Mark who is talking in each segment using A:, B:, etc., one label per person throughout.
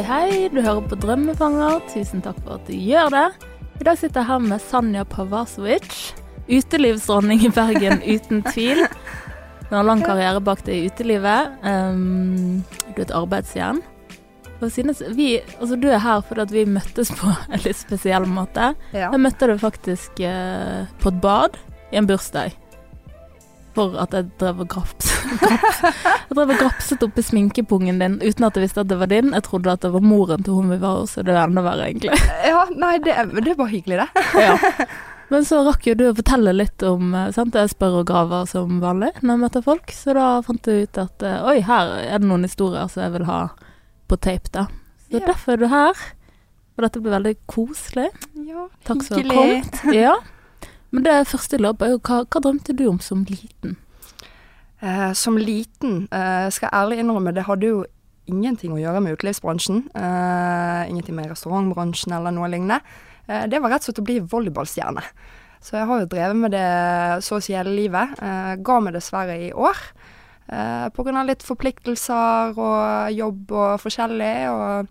A: Hei, hei, du hører på Drømmefanger. Tusen takk for at du gjør det. I dag sitter jeg her med Sanja Pavasovic. Utelivsdronning i Bergen, uten tvil. Du har lang karriere bak deg i utelivet. Um, du er et arbeidsjern. Vi, altså du er her fordi at vi møttes på en litt spesiell måte.
B: Ja.
A: Jeg møtte deg faktisk eh, på et bad i en bursdag. For at jeg drev og graps, graps, Jeg drev og grapset oppi sminkepungen din uten at jeg visste at det var din. Jeg trodde at det var moren til hun vi var hos, så det var enda verre, egentlig.
B: ja, nei, det, det var hyggelig, det.
A: Ja. Men så rakk jo du å fortelle litt om eh, sant? Jeg spør og graver som vanlig når jeg møter folk, så da fant jeg ut at eh, oi, her er det noen historier som jeg vil ha på tape, da. Så
B: Ja.
A: derfor er du her. Og dette blir veldig koselig.
B: Ja,
A: Takk for at du kom. Ja. Men det første jeg lurer på, er jo hva, hva drømte du om som liten?
B: Eh, som liten, eh, skal jeg ærlig innrømme, det hadde jo ingenting å gjøre med utelivsbransjen. Eh, ingenting med restaurantbransjen eller noe lignende. Eh, det var rett og slett å bli volleyballstjerne. Så jeg har jo drevet med det så å si hele livet. Eh, ga meg dessverre i år. Eh, av litt forpliktelser og jobb og forskjellig. Og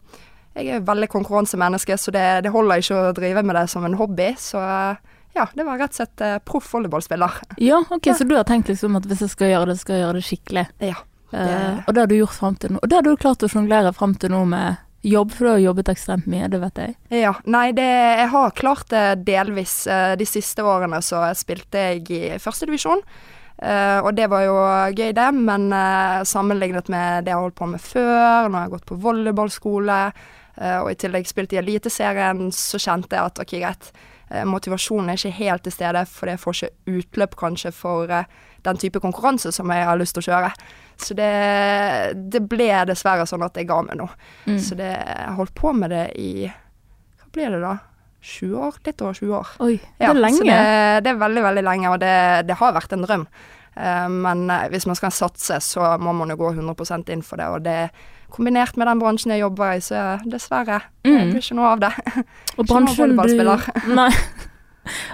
B: jeg er veldig konkurransemenneske, så det, det holder ikke å drive med det som en hobby. Så eh, ja, det var rett og slett eh, proff volleyballspiller.
A: Ja, ok, så du har tenkt liksom at hvis jeg skal gjøre det, skal jeg gjøre det skikkelig.
B: Ja.
A: Eh, og det har du gjort frem til nå. Og det har du klart å sjonglere frem til nå med jobb, for du har jobbet ekstremt mye, det vet jeg.
B: Ja, nei, det, jeg har klart det delvis. Eh, De siste årene så spilte jeg i førstedivisjon. Uh, og det var jo gøy, det, men uh, sammenlignet med det jeg har holdt på med før, når jeg har gått på volleyballskole, uh, og i tillegg spilt i Eliteserien, så kjente jeg at ok, greit, eh, motivasjonen er ikke helt til stede, for jeg får ikke utløp kanskje for eh, den type konkurranse som jeg har lyst til å kjøre. Så det, det ble dessverre sånn at jeg ga meg nå.
A: Mm.
B: Så det, jeg har holdt på med det i Hva blir det da? 20 år? Litt over 20 år.
A: Oi, det
B: Ja,
A: er lenge.
B: Så det, det er veldig, veldig lenge, og det, det har vært en drøm. Uh, men eh, hvis man skal satse, så må man jo gå 100% inn for det. Og det kombinert med den bransjen jeg jobber i, så dessverre, det
A: Mm.
B: blir ikke noe av det.
A: Og bransjen du. Nei.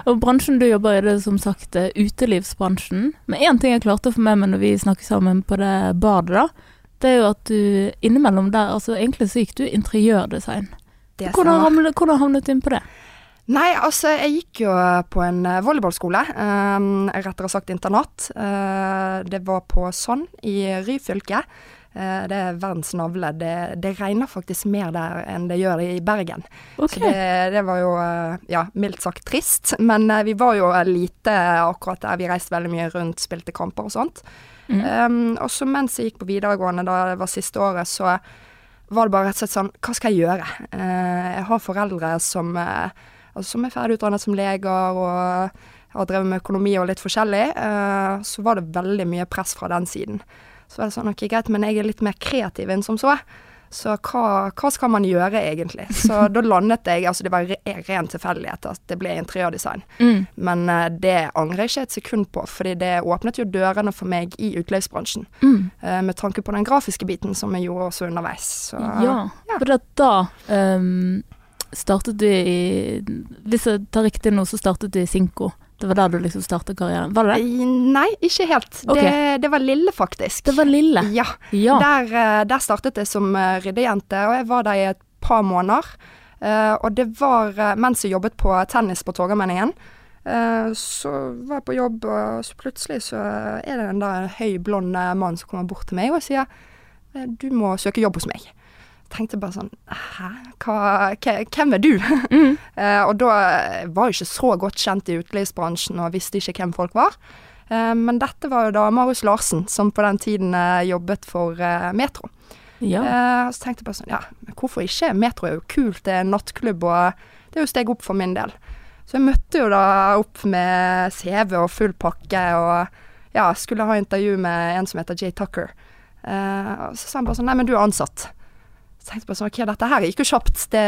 A: Og bransjen du jobber i, det er som sagt eh, utelivsbransjen. Men én ting jeg klarte å få med meg når vi snakket sammen på det badet, da, det er jo at du innimellom der Altså egentlig så gikk du interiørdesign.
B: Det
A: Hvordan havnet, hvordan havnet du inn på det?
B: Nei, altså, jeg gikk jo på en eh, volleyballskole. eh, rettere sagt internat. Eh, det var på Sonn i Ryfylke. Eh, det er verdens navle. Det, det regner faktisk mer der enn det gjør i Bergen.
A: Okay.
B: Så det, det var jo, eh, ja, mildt sagt trist. Men eh, vi var jo lite akkurat der. Vi reiste veldig mye rundt, spilte kamper og sånt.
A: Mm.
B: Um, og så mens jeg gikk på videregående, da det var siste året, så var det bare rett og slett sånn Hva skal jeg gjøre? Uh, jeg har foreldre som, uh, altså, som er ferdig utdannet som leger og har drevet med økonomi og litt forskjellig. Uh, så var det veldig mye press fra den siden. Så var det sånn, ok, greit, men jeg er litt mer kreativ enn som så. Så hva, hva skal man gjøre, egentlig? Så da landet jeg Altså, det var re ren tilfeldighet at det ble interiørdesign.
A: Mm.
B: Men uh, det angrer jeg ikke et sekund på, fordi det åpnet jo dørene for meg i utelivsbransjen.
A: Mm.
B: Uh, med tanke på den grafiske biten som jeg gjorde også underveis. Så,
A: Ja,
B: ja.
A: for da um, startet du i Hvis jeg tar riktig nå, så startet du i Sinko. Det var der du liksom startet karrieren. Var det det?
B: Nei, ikke helt.
A: Okay.
B: Det, det var Lille, faktisk.
A: Det var Lille.
B: Ja.
A: Ja.
B: Der, eh, der startet jeg som eh, ryddejente, og jeg var der i et par måneder. Eh, og det var mens jeg jobbet på tennis på Torgallmenningen. så var jeg på jobb, og så plutselig så er det en da høy, blond mann som kommer bort til meg og sier du må søke jobb hos meg. Tenkte bare sånn Hæ? Hva, hvem er du?
A: Mm.
B: uh, og da var jeg ikke så godt kjent i utelivsbransjen og visste ikke hvem folk var. Uh, men dette var jo da Marius Larsen, som på den tiden uh, jobbet for Metro.
A: ja.
B: Så tenkte jeg bare sånn, ja, men hvorfor ikke? Metro er jo kult, det er en nattklubb, og det er jo steg opp for min del. Så jeg møtte jo da opp med CV og full pakke, og ja, skulle ha intervju med en som heter Jay Tucker. Og så sa han bare sånn, nei, men du er ansatt. Så tenkte jeg bare sånn, ok, dette her gikk jo kjapt. Det,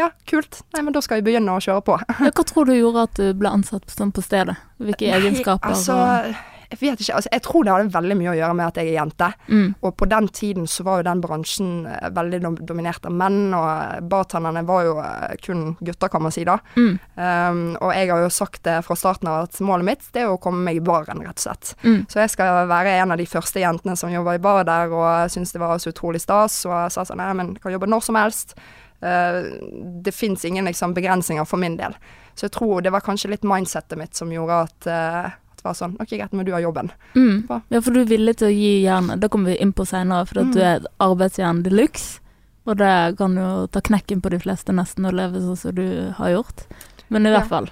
B: ja, kult. Nei, men da skal vi begynne å kjøre på.
A: Hva tror du gjorde at du ble ansatt sånn på stedet? Hvilke
B: Nei,
A: egenskaper?
B: Altså,
A: og-
B: Jeg vet ikke, altså jeg tror det hadde veldig mye å gjøre med at jeg er jente.
A: Mm.
B: Og på den tiden så var jo den bransjen eh, veldig dominert av menn, og bartenderne var jo eh, kun gutter, kan man si da.
A: Mm.
B: Um, og jeg har jo sagt det fra starten av at målet mitt det er å komme meg i baren, rett og slett.
A: Mm.
B: Så jeg skal være en av de første jentene som jobber i bar der, og syns det var så utrolig stas, og sa sånn nei, men kan jobbe når som helst. Uh, det fins ingen liksom, begrensninger for min del. Så jeg tror det var kanskje litt mindsettet mitt som gjorde at, eh, var sånn OK, greit, men du har jobben.
A: Mm. Ja, for du er villig til å gi jernet. Det kommer vi inn på seinere, for
B: Mm.
A: du er et arbeidsjern de luxe. Og det kan jo ta knekken på de fleste nesten å leve sånn som du har gjort. Men i
B: Ja.
A: hvert fall.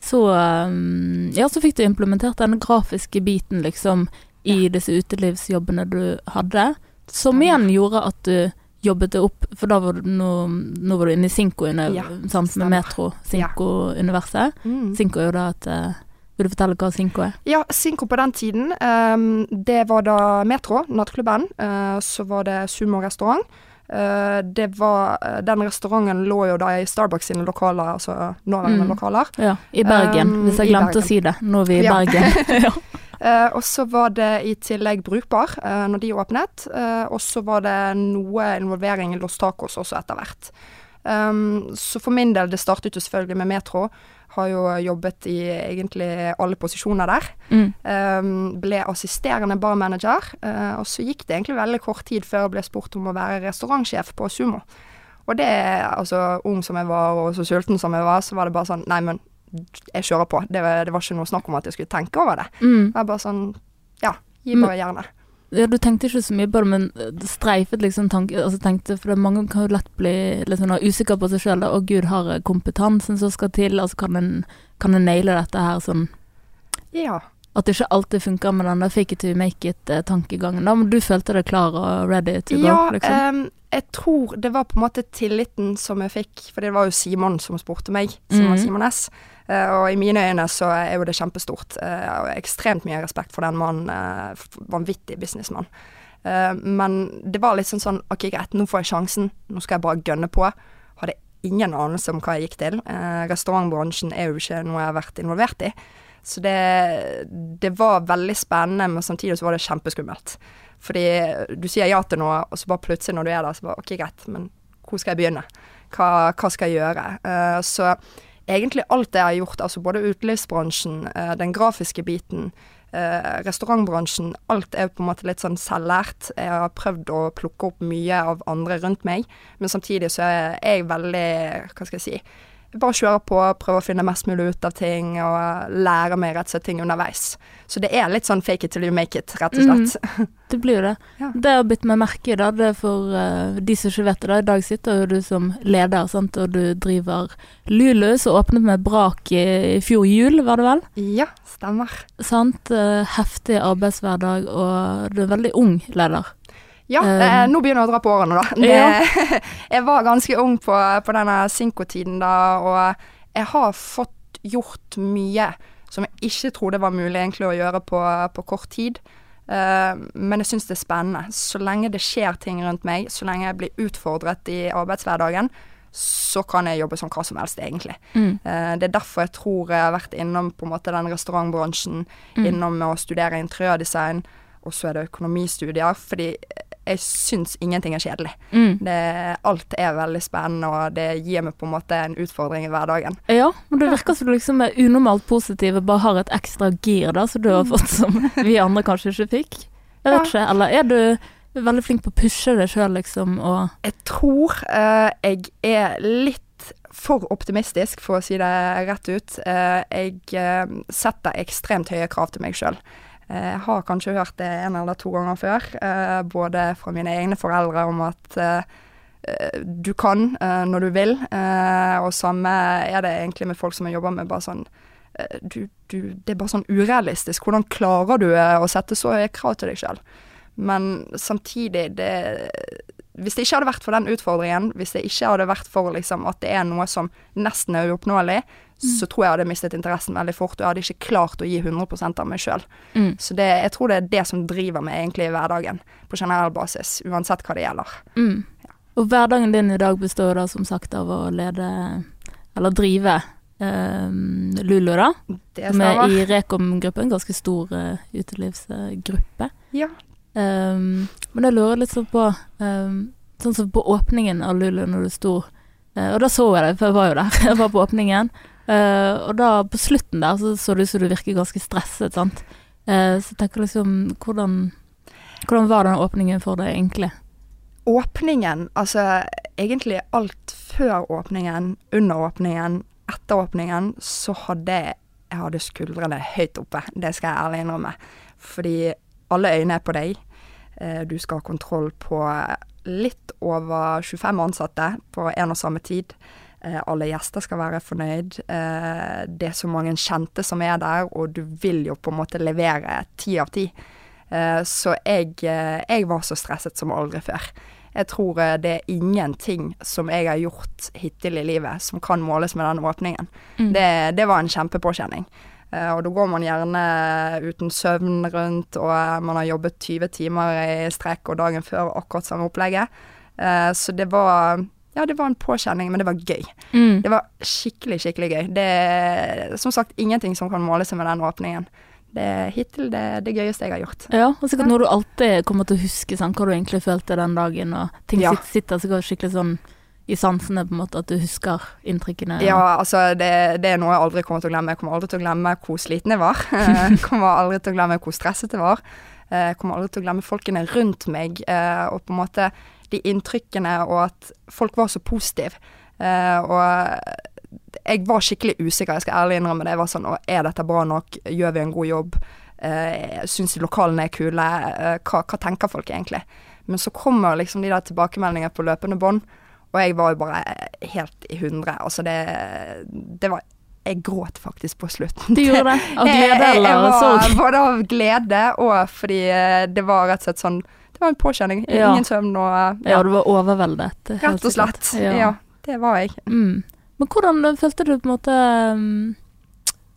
A: Så um, Ja, så fikk du implementert den grafiske biten, liksom, i disse utelivsjobbene du hadde. Som igjen gjorde at du jobbet det opp, for da var du nå, nå var du inne i Sinko inne,
B: Ja,
A: sant, med Metro, Sinko-universet.
B: Mm.
A: Sinko er jo da et eh, Vil du fortelle hva Sinko er?
B: Ja, Sinko på den tiden, um, det var da Metro, nattklubben. Uh, så var det Sumo restaurant. Uh, det var eh, Den restauranten lå jo da i Starbucks sine lokaler, altså nåværende
A: Mm.
B: lokaler.
A: Ja, i Bergen,
B: Um,
A: hvis jeg glemte å si det. Nå er vi i
B: Ja.
A: Bergen. ja.
B: Eh, og så var det i tillegg Brukbar uh, når de åpnet. Uh, og så var det noe involvering i Los Tacos også etter hvert. Um, så for min del, det startet jo selvfølgelig med Metro. Har jo jobbet i egentlig alle posisjoner der.
A: Mm.
B: Um, ble assisterende barmanager, uh, og så gikk det egentlig veldig kort tid før jeg ble spurt om å være restaurantsjef på Sumo. Og det, altså ung som jeg var og så sulten som jeg var, så var det bare sånn Nei, men jeg kjører på. Det, var- det var ikke noe snakk om at jeg skulle tenke over det.
A: Mm.
B: Det var bare sånn Ja, gi bare jernet.
A: Ja, du tenkte ikke så mye på det, men det streifet liksom tanken Altså tenkte, For det, mange kan jo lett bli litt sånn usikker på seg sjøl. Å gud, har kompetansen som skal til? Altså kan en, kan en naile dette her sånn
B: Ja.
A: At det ikke alltid funka med den fake it to make it-tankegangen. Men du følte deg klar og ready to go,
B: Ja,
A: liksom?
B: um, jeg tror det var på en måte tilliten som jeg fikk, for det var jo Simon som spurte meg, Simon
A: var
B: Simon S. Uh, og i mine øyne så er jo det kjempestort. Uh, og ekstremt mye respekt for den mannen. Uh, vanvittig businessmann. Eh, men det var litt sånn sånn OK, greit, nå får jeg sjansen. Nå skal jeg bare gønne på. Hadde ingen anelse om hva jeg gikk til. Eh, restaurantbransjen er jo ikke noe jeg har vært involvert i. Så det, det var veldig spennende, men samtidig så var det kjempeskummelt. Fordi du sier ja til noe, og så bare plutselig når du er der, så bare OK, greit, men hvor skal jeg begynne? Hva, hva skal jeg gjøre? Uh, så egentlig alt det jeg har gjort, altså både utelivsbransjen, uh, den grafiske biten, uh, restaurantbransjen, alt er på en måte litt sånn selvlært. Jeg har prøvd å plukke opp mye av andre rundt meg, men samtidig så er jeg veldig, hva skal jeg si, bare kjører på, prøver å finne mest mulig ut av ting, og lære meg rett og slett ting underveis. Så det er litt sånn fake it till you make it, rett og slett.
A: Det blir jo det.
B: Ja.
A: Det har bitt meg merke i, da, det er for uh, de som ikke vet det, da. I dag sitter jo du som leder, sant, og du driver Lulu, som åpnet med brak i, i fjor jul, var det vel?
B: Ja, stemmer.
A: Sant? Uh, heftig arbeidshverdag, og du er veldig ung leder.
B: Ja,
A: Um,
B: eh, nå begynner jeg å dra på årene, da. Det, jeg var ganske ung på, på denne Sinko-tiden da, og jeg har fått gjort mye som jeg ikke trodde var mulig egentlig å gjøre på, på kort tid. Uh, men jeg syns det er spennende. Så lenge det skjer ting rundt meg, så lenge jeg blir utfordret i arbeidshverdagen, så kan jeg jobbe som hva som helst, egentlig.
A: Mm.
B: Uh, det er derfor jeg tror jeg har vært innom på en måte den restaurantbransjen,
A: Mm.
B: innom å studere interiørdesign, og så er det økonomistudier, fordi jeg syns ingenting er kjedelig.
A: Mm.
B: Det, alt er veldig spennende, og det gir meg på en måte en utfordring i hverdagen.
A: Ja, men det virker som du liksom er unormalt positiv og bare har et ekstra gir da, som du har fått som vi andre kanskje ikke fikk. Jeg vet ikke, eller er du veldig flink på å pushe deg sjøl, liksom, og
B: Jeg tror uh, jeg er litt for optimistisk, for å si det rett ut. Eh, jeg eh, setter ekstremt høye krav til meg sjøl. Jeg har kanskje hørt det en eller to ganger før, eh, både fra mine egne foreldre om at eh, eh, du kan eh, når du vil, eh, og samme er det egentlig med folk som jeg jobber med. bare sånn eh, du, du, Det er bare sånn urealistisk. Hvordan klarer du eh, å sette så høye krav til deg sjøl? Men samtidig, det Hvis det ikke hadde vært for den utfordringen, hvis det ikke hadde vært for liksom at det er noe som nesten er uoppnåelig, så tror jeg jeg hadde mistet interessen veldig fort, og jeg hadde ikke klart å gi 100% av meg sjøl.
A: mm.
B: Så det, jeg tror det er det som driver meg egentlig i hverdagen, på generell basis, uansett hva det gjelder.
A: Mm. Og hverdagen din i dag består da som sagt av å lede, eller drive, eh, Lulu, da. Som er i Rekom-gruppen. Ganske stor uh, utelivsgruppe.
B: Ja.
A: Um, men jeg lurer litt sånn på um, Sånn som på åpningen av Lulu når du sto uh, Og da så jeg deg, for jeg var jo der. Jeg var på åpningen. Eh, og da på slutten der så så det ut som du virker ganske stresset, sant. Uh, så tenker liksom hvordan, hvordan var den åpningen for deg egentlig?
B: Åpningen, altså egentlig alt før åpningen, under åpningen, etter åpningen, så hadde jeg hadde skuldrene høyt oppe. Det skal jeg ærlig innrømme. Fordi alle øyne er på deg. Eh, Du skal ha kontroll på litt over 25 ansatte på en og samme tid. Eh, Alle gjester skal være fornøyd. Eh, Det er så mange kjente som er der, og du vil jo på en måte levere ti av ti. Eh, Så jeg, jeg var så stresset som aldri før. Jeg tror det er ingenting som jeg har gjort hittil i livet som kan måles med den åpningen.
A: Mm.
B: Det, det var en kjempepåkjenning. Og da går man gjerne uten søvn rundt, og man har jobbet 20 timer i strekk og dagen før akkurat samme opplegget. Så det var Ja, det var en påkjenning, men det var gøy.
A: Mm.
B: Det var skikkelig, skikkelig gøy. Det er som sagt ingenting som kan måle seg med den åpningen. Det er hittil det, det gøyeste jeg har gjort.
A: Ja, og sikkert når du alltid kommer til å huske, sant? hva du egentlig følte den dagen, og ting
B: Ja.
A: sitter, sikkert skikkelig sånn i sansene, på en måte, at du husker inntrykkene.
B: Ja, altså det, det er noe jeg aldri kommer til å glemme. Jeg kommer aldri til å glemme hvor sliten jeg var. Jeg kommer aldri til å glemme hvor stresset jeg var. Eh, Jeg kommer aldri til å glemme folkene rundt meg, eh, og på en måte de inntrykkene, og at folk var så positive. Eh, Og jeg var skikkelig usikker, jeg skal ærlig innrømme det. Jeg var sånn, er dette bra nok? Gjør vi en god jobb? Uh, Syns lokalene er kule? Eh, Hva, hva tenker folk egentlig? Men så kommer liksom de der tilbakemeldingene på løpende bånd, og jeg var jo bare helt i hundre. Altså det, det var Jeg gråt faktisk på slutten.
A: Du gjorde det? Av glede eller
B: var-
A: sorg?
B: Både av glede og fordi det var rett og slett sånn Det var en påkjenning.
A: Ja.
B: Ingen søvn og
A: Ja, du var overveldet.
B: Rett og slett. Ja. det var jeg.
A: Mm. Men hvordan følte du på en måte um,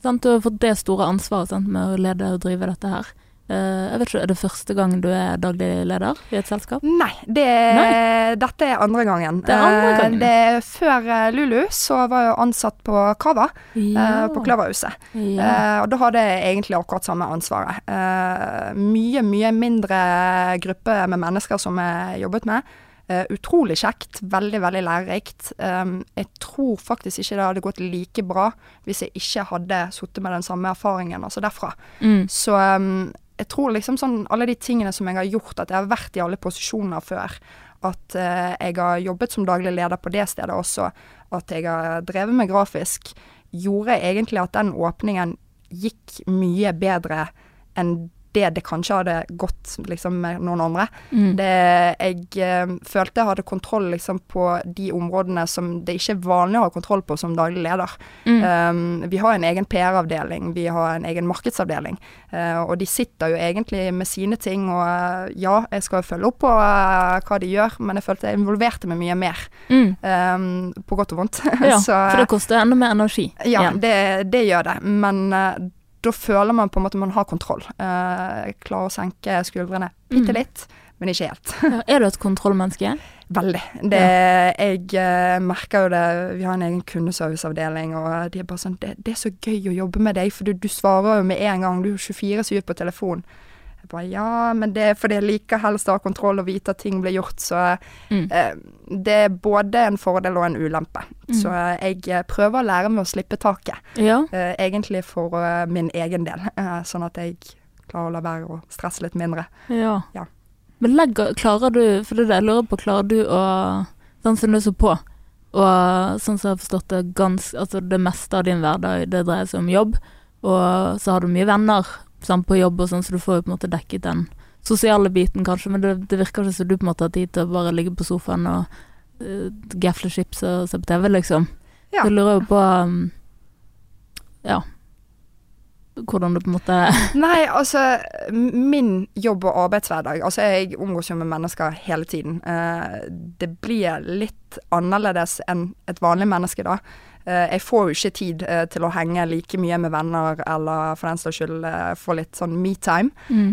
A: sant, Du har fått det store ansvaret sant, med å lede og drive dette her. Eh, jeg vet ikke, Er det første gang du er daglig leder i et selskap?
B: Nei, det, dette er andre gangen.
A: Det er andre
B: Eh,
A: gangen.
B: det, før eh, Lulu så var jeg ansatt på Kava,
A: Ja.
B: på Kløverhuset.
A: Ja.
B: Og da hadde jeg egentlig akkurat samme ansvaret. Mye, mye mindre gruppe med mennesker som jeg jobbet med. Utrolig kjekt, veldig, veldig lærerikt. Jeg tror faktisk ikke det hadde gått like bra hvis jeg ikke hadde sittet med den samme erfaringen, altså derfra.
A: Mm.
B: Så jeg tror liksom sånn alle de tingene som jeg har gjort, at jeg har vært i alle posisjoner før. At eh, jeg har jobbet som daglig leder på det stedet også. At jeg har drevet med grafisk. Gjorde egentlig at den åpningen gikk mye bedre enn det det kanskje hadde gått liksom, med noen andre.
A: Mm.
B: Det, jeg eh, følte jeg hadde kontroll liksom, på de områdene som det ikke er vanlig å ha kontroll på som daglig leder.
A: Mm.
B: Um, vi har en egen PR-avdeling, vi har en egen markedsavdeling. Uh, og de sitter jo egentlig med sine ting, og uh, ja, jeg skal jo følge opp på uh, hva de gjør, men jeg følte jeg involverte meg mye mer.
A: Mm.
B: um, på godt og vondt.
A: Ja,
B: Så,
A: for det koster enda mer energi.
B: ja, det, det gjør det. Men da føler man på en måte man har kontroll. Eh, klarer å senke skuldrene bitte
A: Mm.
B: litt, men ikke helt.
A: Ja, er du et kontrollmenneske?
B: Veldig. Det, Jeg eh, merker jo det Vi har en egen kundeserviceavdeling, og de er bare sånn det, det er så gøy å jobbe med deg, for du, du svarer jo med en gang. Du er 24-7 på telefon. Jeg bare Ja, men det er fordi jeg liker helst å ha kontroll og vite at ting blir gjort, så
A: Mm.
B: eh, det er både en fordel og en ulempe.
A: Mm.
B: Så eh, jeg prøver å lære meg å slippe taket,
A: Ja.
B: eh, egentlig for uh, min egen del, eh, sånn at jeg klarer å la være å stresse litt mindre.
A: ja.
B: Ja.
A: Men legger, klarer du, for det er det jeg lurer på, klarer du å Sånn som du så på, og sånn som jeg har forstått det, gans, altså det meste av din hverdag, det dreier seg om jobb, og så har du mye venner sant, på jobb og sånn, så du får jo på en måte dekket den sosiale biten kanskje, men det, det virker ikke som du på en måte har tid til å bare ligge på sofaen og uh, gafle chips og se på TV, liksom.
B: Ja.
A: Så jeg lurer jo på um, Ja. Hvordan du på en måte
B: Nei, altså Min jobb og arbeidshverdag Altså, jeg omgås jo med mennesker hele tiden. Eh, det blir litt annerledes enn et vanlig menneske, da. Eh, jeg får jo ikke tid eh, til å henge like mye med venner, eller for den saks skyld få litt sånn me-time.
A: mm.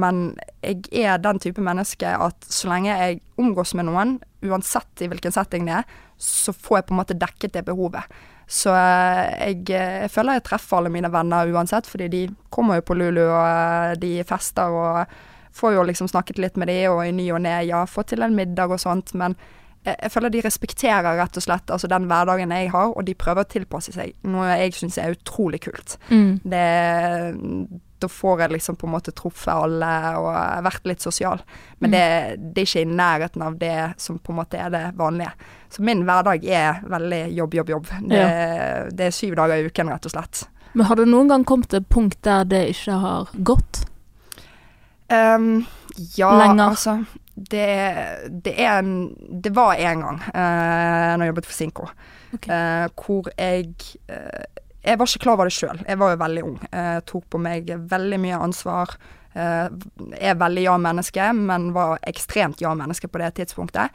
B: Men jeg er den type menneske at så lenge jeg omgås med noen, uansett i hvilken setting det er, så får jeg på en måte dekket det behovet. Så jeg, jeg føler jeg treffer alle mine venner uansett, fordi de kommer jo på Lulu, og eh, de fester og får jo liksom snakket litt med de, og i ny og ne, ja, få til en middag og sånt, men jeg, jeg føler de respekterer rett og slett altså den hverdagen jeg har, og de prøver å tilpasse seg, noe jeg syns er utrolig kult.
A: Mm.
B: Det, da får jeg liksom på en måte truffet alle og vært litt sosial. Men det, det er ikke i nærheten av det som på en måte er det vanlige. Så min hverdag er veldig jobb, jobb, jobb. Det, det er syv dager i uken, rett og slett.
A: Men har det noen gang kommet til et punkt der det ikke har gått?
B: Um, ja,
A: Lenger.
B: altså det, det en Det var en gang, uh, når jeg jobbet for Sinko,
A: okay.
B: uh, hvor jeg eh, Jeg var ikke klar over det sjøl. Jeg var jo veldig ung. Jeg tok på meg veldig mye ansvar. eh, er veldig ja-menneske, men var ekstremt ja-menneske på det tidspunktet.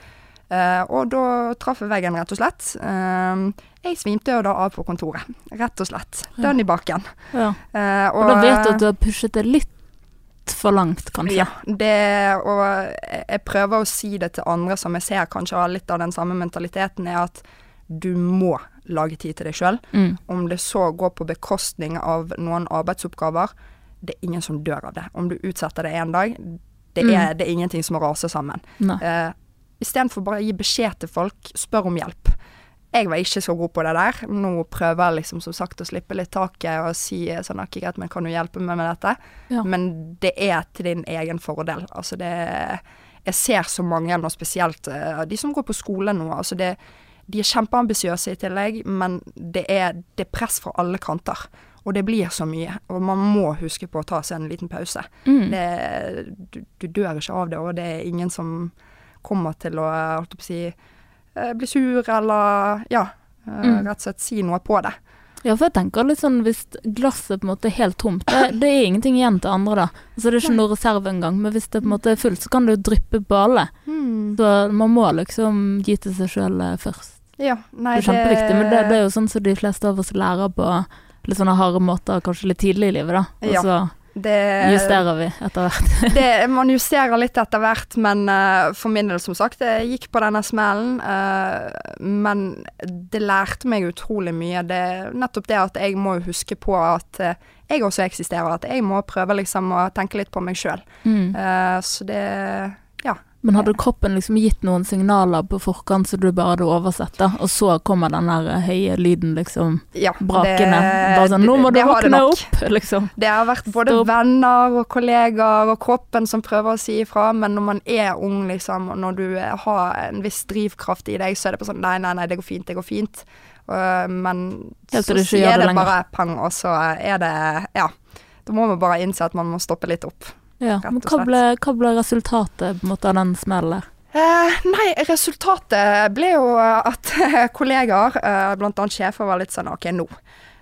B: Eh, og da traff jeg veggen, rett og slett. Eh, jeg svimte jo da av på kontoret, rett og slett. Dønn i baken.
A: Ja.
B: Eh,
A: Og da vet du at du har pushet det litt for langt, kanskje.
B: Ja, det, og jeg- jeg prøver å si det til andre som jeg ser kanskje har litt av den samme mentaliteten, er at du må lage tid til deg sjøl.
A: Mm.
B: Om det så går på bekostning av noen arbeidsoppgaver, det er ingen som dør av det. Om du utsetter det én dag, det
A: Mm.
B: er, det er ingenting som raser sammen. Uh, Istedenfor bare å gi beskjed til folk, spør om hjelp. Jeg var ikke så god på det der. Nå prøver jeg liksom som sagt å slippe litt taket og si sånn ok, greit, men kan du hjelpe meg med dette?
A: Ja.
B: Men det er til din egen fordel. Altså det Jeg ser så mange, og spesielt eh, de som går på skole nå. Altså det, de er kjempeambisiøse i tillegg, men det er, det er press fra alle kanter. Og det blir så mye. Og man må huske på å ta seg en liten pause.
A: Mm.
B: Det, du, du dør ikke av det, og det er ingen som kommer til å å si, eh, bli sur eller ja, eh,
A: Mm.
B: rett og slett si noe på det.
A: Ja, for jeg tenker litt sånn hvis glasset på en måte er helt tomt, det, det er ingenting igjen til andre, da. Altså det er ikke noe reserve engang, men hvis det på en måte er fullt, så kan det jo dryppe på alle. Så man må liksom gi til seg sjøl først.
B: Ja, nei,
A: Det er kjempeviktig, men det, det er jo sånn som de fleste av oss lærer på litt sånne harde måter, kanskje litt tidlig i livet, da. Og
B: Ja.
A: så
B: det,
A: justerer vi etter hvert.
B: det, man justerer litt etter hvert, men uh, for min del, som sagt, jeg gikk på denne smellen. Uh, men det lærte meg utrolig mye. Det nettopp det at jeg må huske på at uh, jeg også eksisterer. At jeg må prøve liksom å tenke litt på meg sjøl.
A: Mm.
B: så det.
A: Men hadde kroppen liksom gitt noen signaler på forkant så du bare hadde oversett, det, og så kommer den der høye lyden liksom
B: ja
A: brakende? Bare sånn 'Nå må du våkne opp', liksom.
B: Det har vært både
A: Stopp.
B: venner og kollegaer og kroppen som prøver å si ifra, men når man er ung, liksom, og når du eh, har en viss drivkraft i deg, så er det bare sånn Nei, nei, nei, det går fint, det går fint. Og, men så
A: til du ikke gjør
B: er
A: det
B: det bare pang, og så er det Ja. Da må man bare innse at man må stoppe litt opp.
A: Ja, men hva ble, hva ble resultatet på en måte av den smellen?
B: Eh, nei, resultatet ble jo at kollegaer, eh, annet sjefer, var litt sånn OK, nå.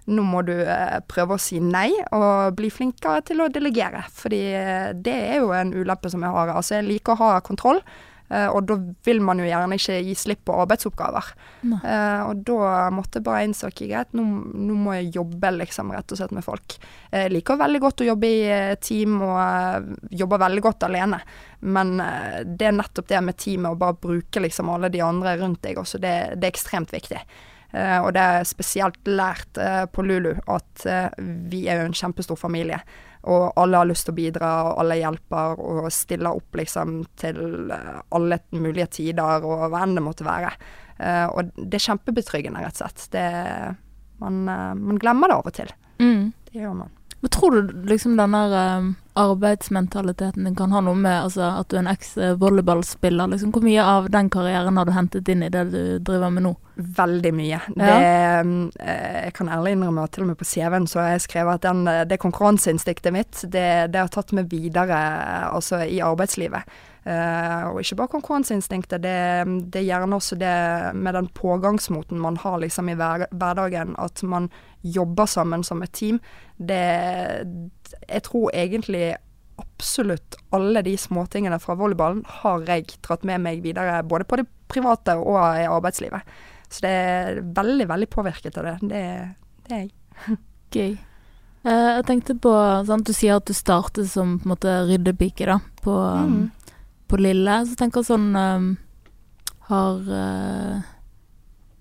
B: Nå må du eh, prøve å si nei, og bli flinkere til å delegere. Fordi eh, det er jo en ulempe som jeg har. Altså, jeg liker å ha kontroll, eh, og da vil man jo gjerne ikke gi slipp på arbeidsoppgaver. Eh, og da måtte jeg bare innse ok, greit, nå, nå må jeg jobbe liksom rett og slett med folk. Jeg liker veldig godt å jobbe i eh, team, og eh, jobber veldig godt alene. Men eh, det er nettopp det med teamet, å bare bruke liksom alle de andre rundt deg også, det, det er ekstremt viktig. Uh, og det er spesielt lært uh, på Lulu at uh, vi er jo en kjempestor familie. Og alle har lyst til å bidra, og alle hjelper og stiller opp liksom til eh, alle mulige tider, og hva enn det måtte være. Uh, og det er kjempebetryggende, rett og slett. Det, man, uh, man glemmer det av og til.
A: Mm.
B: Det gjør man.
A: Men tror du liksom den der um, arbeidsmentaliteten din kan ha noe med altså, at du er en eks-volleyballspiller? Liksom, hvor mye av den karrieren har du hentet inn i det du driver med nå?
B: Veldig mye. Det, eh, jeg kan ærlig innrømme at til og med på CV-en så har jeg skrevet at den, eh, det konkurranseinstinktet mitt, det, det har tatt meg videre altså i arbeidslivet. Eh, og ikke bare konkurranseinstinktet, det, det er gjerne også det med den pågangsmoten man har liksom i hver, hverdagen, at man jobber sammen som et team. Det Jeg tror egentlig absolutt alle de småtingene fra volleyballen har jeg dratt med meg videre, både på det private og i arbeidslivet. Så det er veldig, veldig påvirket av det. Det, det er jeg.
A: Gøy. Eh, jeg tenkte på sant, Du sier at du startet som på en måte ryddepike da, på,
B: Mm.
A: På Lille. Så tenker jeg sånn um, Har uh,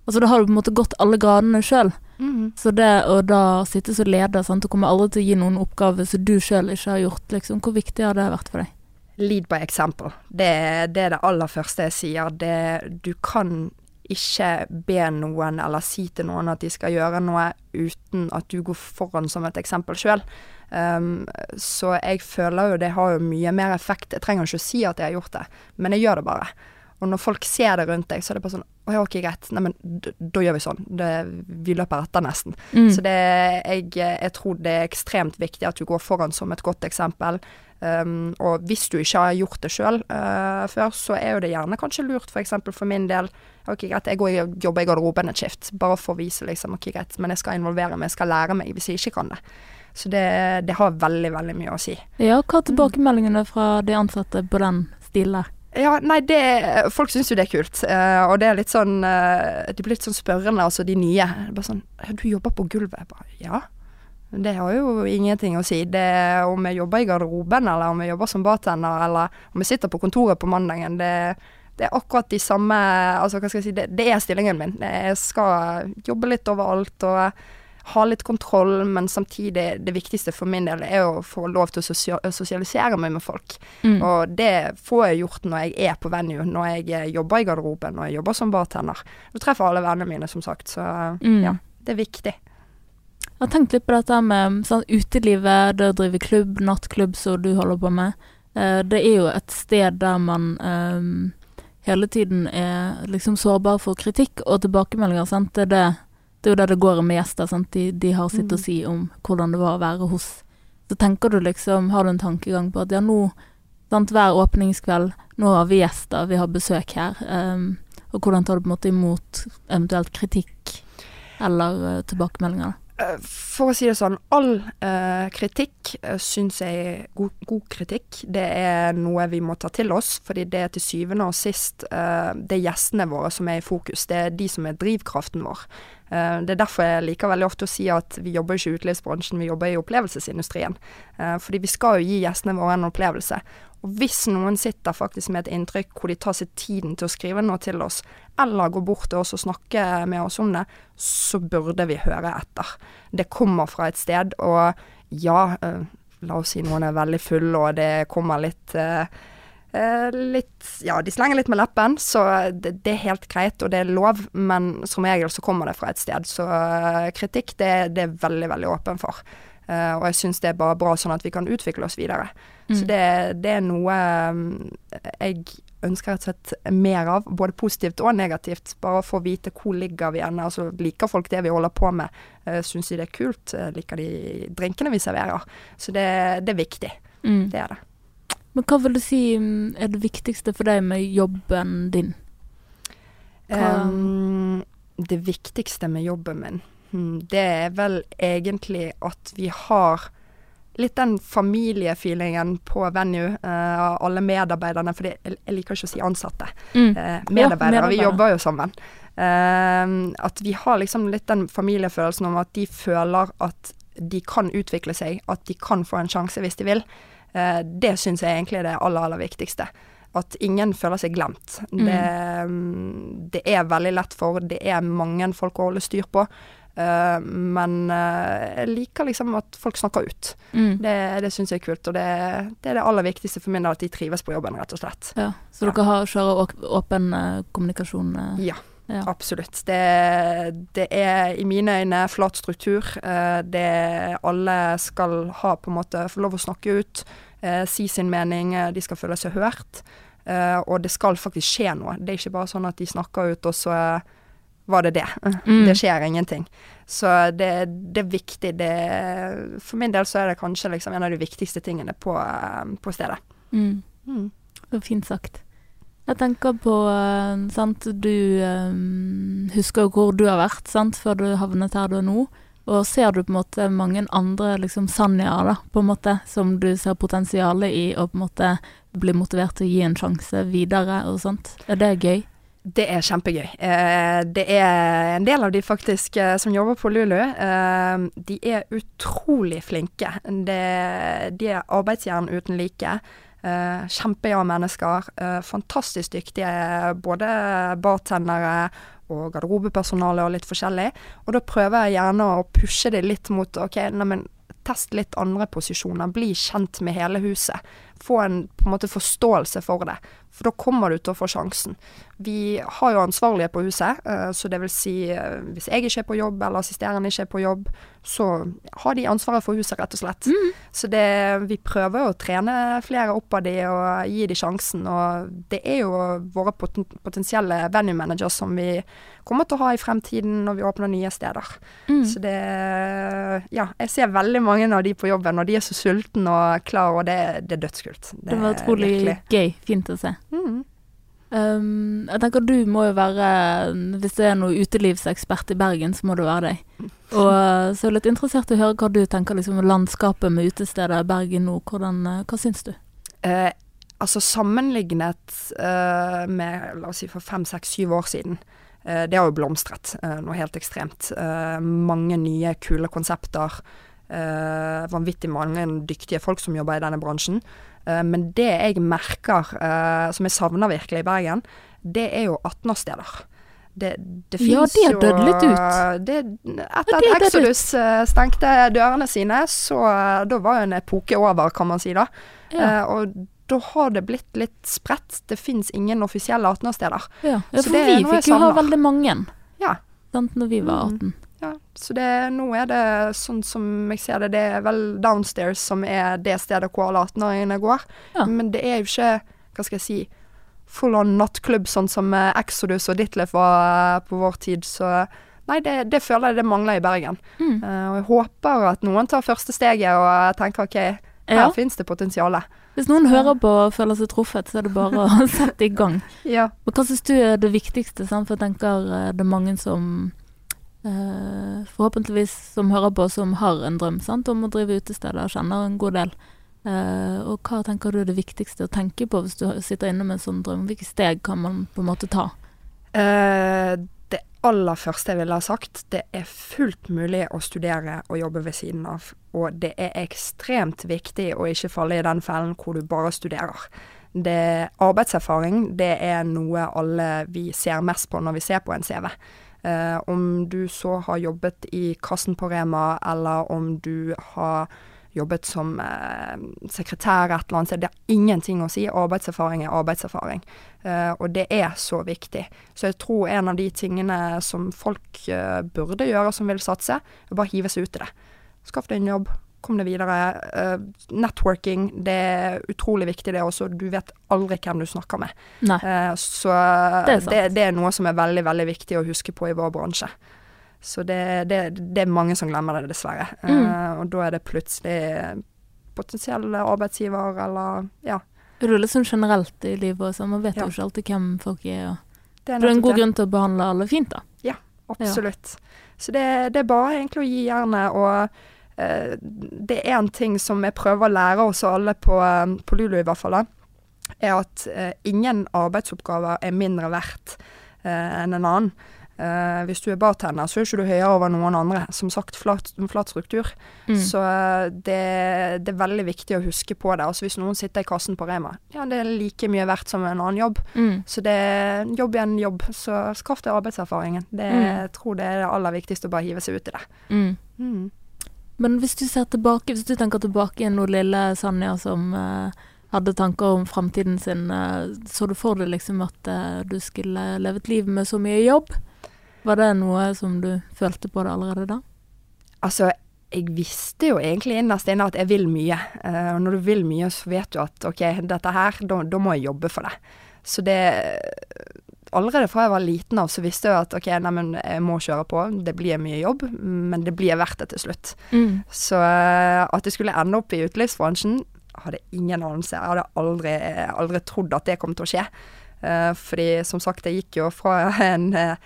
A: Altså da har du på en måte gått alle gradene sjøl.
B: Mhm.
A: Så det å da sitte som leder, sant, og kommer aldri til å gi noen oppgave som du sjøl ikke har gjort, liksom. Hvor viktig har det vært for deg?
B: Lead by example. Det, det er det aller første jeg sier. Det, du kan ikke be noen eller si til noen at de skal gjøre noe uten at du går foran som et eksempel sjøl. Um, så jeg føler jo det har jo mye mer effekt. Jeg trenger ikke å si at jeg har gjort det, men jeg gjør det bare. Og når folk ser det rundt deg, så er det bare sånn Å ja, ok, greit. Neimen, da gjør vi sånn. Det, vi løper etter, nesten.
A: Mm.
B: Så det, jeg, jeg tror det er ekstremt viktig at du går foran som et godt eksempel. Um, og hvis du ikke har gjort det sjøl før, så er jo det gjerne kanskje lurt, f.eks. For, for min del. Ok, greit, jeg går, og jobber i garderoben et skift, bare for å vise liksom, ok, greit, men jeg skal involvere meg, jeg skal lære meg hvis jeg ikke kan det. Så det, det har veldig, veldig mye å si.
A: Ja, hva er tilbakemeldingene fra de ansatte på den stilen der?
B: Ja, nei, det Folk syns jo det er kult. Uh, og det er litt sånn uh, De blir litt sånn spørrende, altså de nye. Bare sånn Du jobber på gulvet? Jeg bare Ja. Det har jo ingenting å si. Det Om jeg jobber i garderoben, eller om jeg jobber som bartender, eller om jeg sitter på kontoret på mandagen, det, det er akkurat de samme Altså, hva skal jeg si Det, det er stillingen min. Jeg skal jobbe litt overalt og ha litt kontroll, men samtidig, det viktigste for min del er å få lov til å sosialisere meg med folk.
A: Mm.
B: Og det får jeg gjort når jeg er på venue, når jeg eh, jobber i garderoben, når jeg jobber som bartender. Du treffer alle vennene mine, som sagt, så
A: Mm.
B: ja, det er viktig.
A: Jeg har tenkt litt på dette med sånn, utelivet, det å drive klubb, nattklubb som du holder på med. Eh, det er jo et sted der man um, hele tiden er liksom sårbar for kritikk og tilbakemeldinger. Sant? Det, er det, det er jo det det går med gjester. Sant? De, de har sitt å
B: Mm.
A: si om hvordan det var å være hos. Så tenker du liksom, har du en tankegang på at ja, nå sant, Hver åpningskveld, nå har vi gjester, vi har besøk her. Um, og hvordan tar du på en måte imot eventuelt kritikk eller uh, tilbakemeldinger? da?
B: Eh, For å si det sånn, all uh, kritikk uh, syns jeg god, god kritikk. Det er noe vi må ta til oss, fordi det er til syvende og sist eh, det er gjestene våre som er i fokus. Det er de som er drivkraften vår. Eh, det er derfor jeg liker veldig ofte å si at vi jobber ikke i utelivsbransjen, vi jobber i opplevelsesindustrien. Eh, fordi vi skal jo gi gjestene våre en opplevelse. Og hvis noen sitter faktisk med et inntrykk hvor de tar seg tiden til å skrive noe til oss, eller går bort til oss og snakker med oss om det, så burde vi høre etter. Det kommer fra et sted, og ja, eh, la oss si noen er veldig fulle, og det kommer litt litt Ja, de slenger litt med leppen, så det, det er helt greit, og det er lov, men som regel så kommer det fra et sted. Så eh, kritikk, det, det er veldig, veldig åpen for. Uh, og jeg syns det er bare bra sånn at vi kan utvikle oss videre. Så
A: Mm.
B: det, det er noe jeg ønsker rett og slett mer av, både positivt og negativt. Bare for å vite hvor ligger vi ender. Altså, liker folk det vi holder på med? Uh, Syns de det er kult? Uh, liker de drinkene vi serverer? Så det, det er viktig.
A: Mm.
B: Det er det.
A: Men hva vil du si mm, er det viktigste for deg med jobben din?
B: Um, det viktigste med jobben min, hmm, det er vel egentlig at vi har litt den familiefeelingen på venue. eh, alle medarbeiderne, for jeg, jeg liker ikke å si ansatte.
A: Mm.
B: Uh, medarbeidere, vi
A: medarbeidere.
B: jobber jo sammen. Uh, at vi har liksom litt den familiefølelsen om at de føler at de kan utvikle seg, at de kan få en sjanse hvis de vil. Eh, det syns jeg egentlig er det aller, aller viktigste. At ingen føler seg glemt. Det, mm, det er veldig lett for, det er mange folk å holde styr på. Eh, men eh, jeg liker liksom at folk snakker ut.
A: Mm.
B: Det, det syns jeg er kult, og det, det er det aller viktigste for min del, at de trives på jobben, rett og slett.
A: Ja. Så dere har, kjører åpen kommunikasjon?
B: Ja.
A: Ja.
B: Absolutt. Det, det er i mine øyne flat struktur. Eh, Det alle skal ha på en måte få lov å snakke ut, eh, si sin mening, eh, de skal føle seg hørt. eh, Og det skal faktisk skje noe. Det er ikke bare sånn at de snakker ut, og så var det det.
A: Mm.
B: Det skjer ingenting. Så det, det er viktig. Det, for min del så er det kanskje liksom en av de viktigste tingene på, på stedet.
A: Mm.
B: Mm.
A: Så fint sagt. Jeg tenker på eh, sant, Du um, husker jo hvor du har vært sant, før du havnet her du er nå. Og ser du på en måte mange andre liksom Sanjaer, da, som du ser potensialet i, og på en måte blir motivert til å gi en sjanse videre og sånt? Er det gøy?
B: Det er kjempegøy. Eh, det er en del av de faktisk eh, som jobber på Lulu. Eh, de er utrolig flinke. Det, de er arbeidsjern uten like. Kjempegjerne mennesker. Eh, fantastisk dyktige både bartendere og garderobepersonale og litt forskjellig. Og da prøver jeg gjerne å pushe det litt mot OK, neimen test litt andre posisjoner. Bli kjent med hele huset. Få en på en måte forståelse for det. For da kommer du til å få sjansen. Vi har jo ansvarlige på huset, eh, så det vil si eh, hvis jeg ikke er på jobb eller assisterende ikke er på jobb, så har de ansvaret for huset, rett og slett.
A: Mm.
B: Så det, vi prøver å trene flere opp av de og gi de sjansen. Og det er jo våre potensielle venue managers som vi kommer til å ha i fremtiden når vi åpner nye steder.
A: Mm.
B: Så det Ja, jeg ser veldig mange av de på jobben, og de er så sultne og klare, og det, det er dødskult.
A: Det var utrolig
B: virkelig.
A: gøy. Fint å se.
B: Mm.
A: Um, jeg tenker du må jo være Hvis det er noe utelivsekspert i Bergen, så må du være deg. Og uh, så er jeg litt interessert i å høre hva du tenker liksom landskapet med utesteder i Bergen nå. Hvordan, uh, hva syns du?
B: Eh, altså sammenlignet eh, med la oss si for fem, seks, syv år siden. Eh, det har jo blomstret eh, noe helt ekstremt. Eh, mange nye, kule konsepter. Eh, vanvittig mange dyktige folk som jobber i denne bransjen. Eh, men det jeg merker, eh, som jeg savner virkelig i Bergen, det er jo 18-årssteder. Det, det
A: Ja,
B: de
A: det har dødd litt ut.
B: Det, etter
A: det har
B: at Exodus eh, stengte dørene sine, så eh, da var jo en epoke over, kan man si da.
A: Ja,
B: Eh, og da har det blitt litt spredt. Det fins ingen offisielle 18-årssteder.
A: ja. ja for
B: det
A: vi fikk jo ha veldig mange
B: Ja.
A: sant, når vi var
B: Mm.
A: 18.
B: Ja, så det, nå er det sånn som jeg ser det, det er vel downstairs som er det stedet hvor alle 18-åringene går.
A: Ja.
B: Men det er jo ikke, hva skal jeg si, full on nattklubb sånn som eh, Exodus og Ditlef var eh, på vår tid. Så nei, det, det føler jeg det mangler i Bergen.
A: Mm.
B: Uh, og jeg håper at noen tar første steget og tenker OK, her
A: Ja.
B: finnes det potensial.
A: Hvis noen hører på og føler seg truffet, så er det bare å sette i gang.
B: Ja.
A: Men hva syns du er det viktigste? Sant? For jeg tenker det er mange som eh, forhåpentligvis som hører på, som har en drøm sant? om å drive utesteder, kjenner en god del. Eh, og hva tenker du er det viktigste å tenke på hvis du sitter inne med en sånn drøm? Hvilke steg kan man på en måte ta?
B: Eh, det aller første jeg ville ha sagt, det er fullt mulig å studere og jobbe ved siden av. Og det er ekstremt viktig å ikke falle i den fellen hvor du bare studerer. Det, arbeidserfaring det er noe alle vi ser mest på når vi ser på en CV. Eh, om du så har jobbet i kassen på Rema, eller om du har jobbet som eh, sekretær et eller annet sted. Det har ingenting å si. Arbeidserfaring er arbeidserfaring. Eh, og det er så viktig. Så jeg tror en av de tingene som folk eh, burde gjøre som vil satse, er bare hive seg ut i det. Skaff deg en jobb. Kom deg videre. Eh, networking, det er utrolig viktig det også. Du vet aldri hvem du snakker med. Eh, så
A: Det er
B: det, det er noe som er veldig, veldig viktig å huske på i vår bransje. Så det, det, det er mange som glemmer det, dessverre.
A: Mm.
B: Eh, og da er det plutselig potensielle arbeidsgiver eller ja.
A: Er litt sånn generelt i livet også? Man vet
B: Ja.
A: jo ikke alltid hvem folk er. Og
B: Det
A: det er en god
B: det.
A: grunn til å behandle alle fint, da.
B: Ja, Absolutt. Så det, det er bare egentlig å gi jernet. Og det er en ting som jeg prøver å lære oss alle på, eh, på Lulu, i hvert fall, da, er at eh, ingen arbeidsoppgaver er mindre verdt eh, enn en annen. Eh, hvis du er bartender, så er ikke du høyere over noen andre. Som sagt, flat, flat struktur.
A: Mm.
B: Så eh, det, det er veldig viktig å huske på det. Altså Hvis noen sitter i kassen på Rema, ja, det er like mye verdt som en annen jobb.
A: Mm.
B: Så det er jobb er en jobb, så skaff deg arbeidserfaringen. Det,
A: Mm.
B: Jeg tror det er det aller viktigste, å bare hive seg ut i det.
A: Mm. Men hvis du ser tilbake, hvis du tenker tilbake i noe lille Sanja som eh, hadde tanker om framtiden sin, eh, så du for deg liksom at eh, du skulle leve et liv med så mye jobb? Var det noe som du følte på det allerede da?
B: Altså, jeg visste jo egentlig innerst inne at jeg vil mye. Eh, og når du vil mye, så vet du at OK, dette her, da, da må jeg jobbe for det. Så det Allerede fra jeg var liten av, så visste jeg at OK, neimen, jeg må kjøre på. Det blir mye jobb, men det blir verdt det til slutt.
A: Mm.
B: Så eh, at jeg skulle ende opp i utelivsbransjen, hadde ingen anelse. Jeg hadde aldri, aldri trodd at det kom til å skje. Eh, fordi som sagt, jeg gikk jo fra en eh,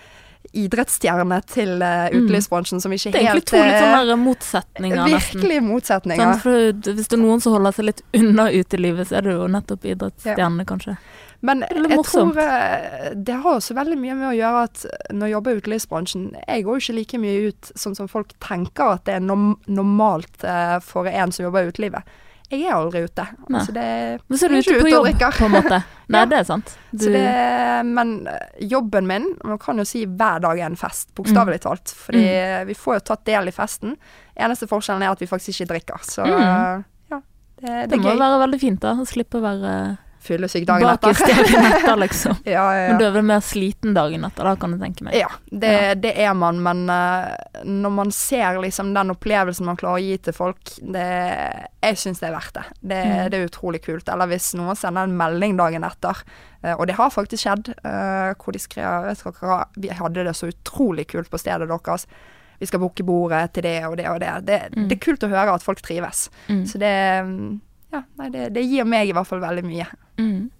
B: idrettsstjerne til uh, utelivsbransjen som ikke
A: Det er egentlig
B: helt
A: to litt
B: eh,
A: sånne motsetninger, nesten.
B: Virkelig motsetninger.
A: Sånn, hvis det er noen som holder seg litt unna utelivet, så er det jo nettopp idrettsstjernene, kanskje.
B: Men jeg tror eh, det har også veldig mye med å gjøre at når jeg jobber i utelivsbransjen Jeg går jo ikke like mye ut sånn som folk tenker at det er norm normalt eh, for en som jobber i utelivet. jeg er aldri ute.
A: Nei.
B: Altså, det,
A: Men så er du ute på jobb,
B: drikker.
A: på en måte. Nei,
B: Ja.
A: det er sant. Du,
B: så det, men eh, jobben min, man kan jo si hver dag er en fest, bokstavelig talt. Fordi vi får jo tatt del i festen. Eneste forskjellen er at vi faktisk ikke drikker. Så
A: Mm.
B: ja, det, det
A: det må
B: gøy.
A: være veldig fint, da. Å slippe å være
B: Fyllesyk dagen etter.
A: dagen etter, liksom.
B: ja, ja,
A: Men du er vel mer sliten dagen etter, da, kan du tenke meg.
B: Ja, det, det er man, men uh, når man ser liksom den opplevelsen man klarer å gi til folk, det, jeg syns det er verdt det. det.
A: Mm.
B: Det er utrolig kult. Eller hvis noen sender en melding dagen etter, uh, og det har faktisk skjedd, uh, hvor de skrev dere Vi hadde det så utrolig kult på stedet deres. Vi skal booke bordet til det og det og det. Det,
A: Mm.
B: det er kult å høre at folk trives.
A: Mm.
B: Så det mm, Ja, nei, det, det gir meg i hvert fall veldig mye.
A: Mm.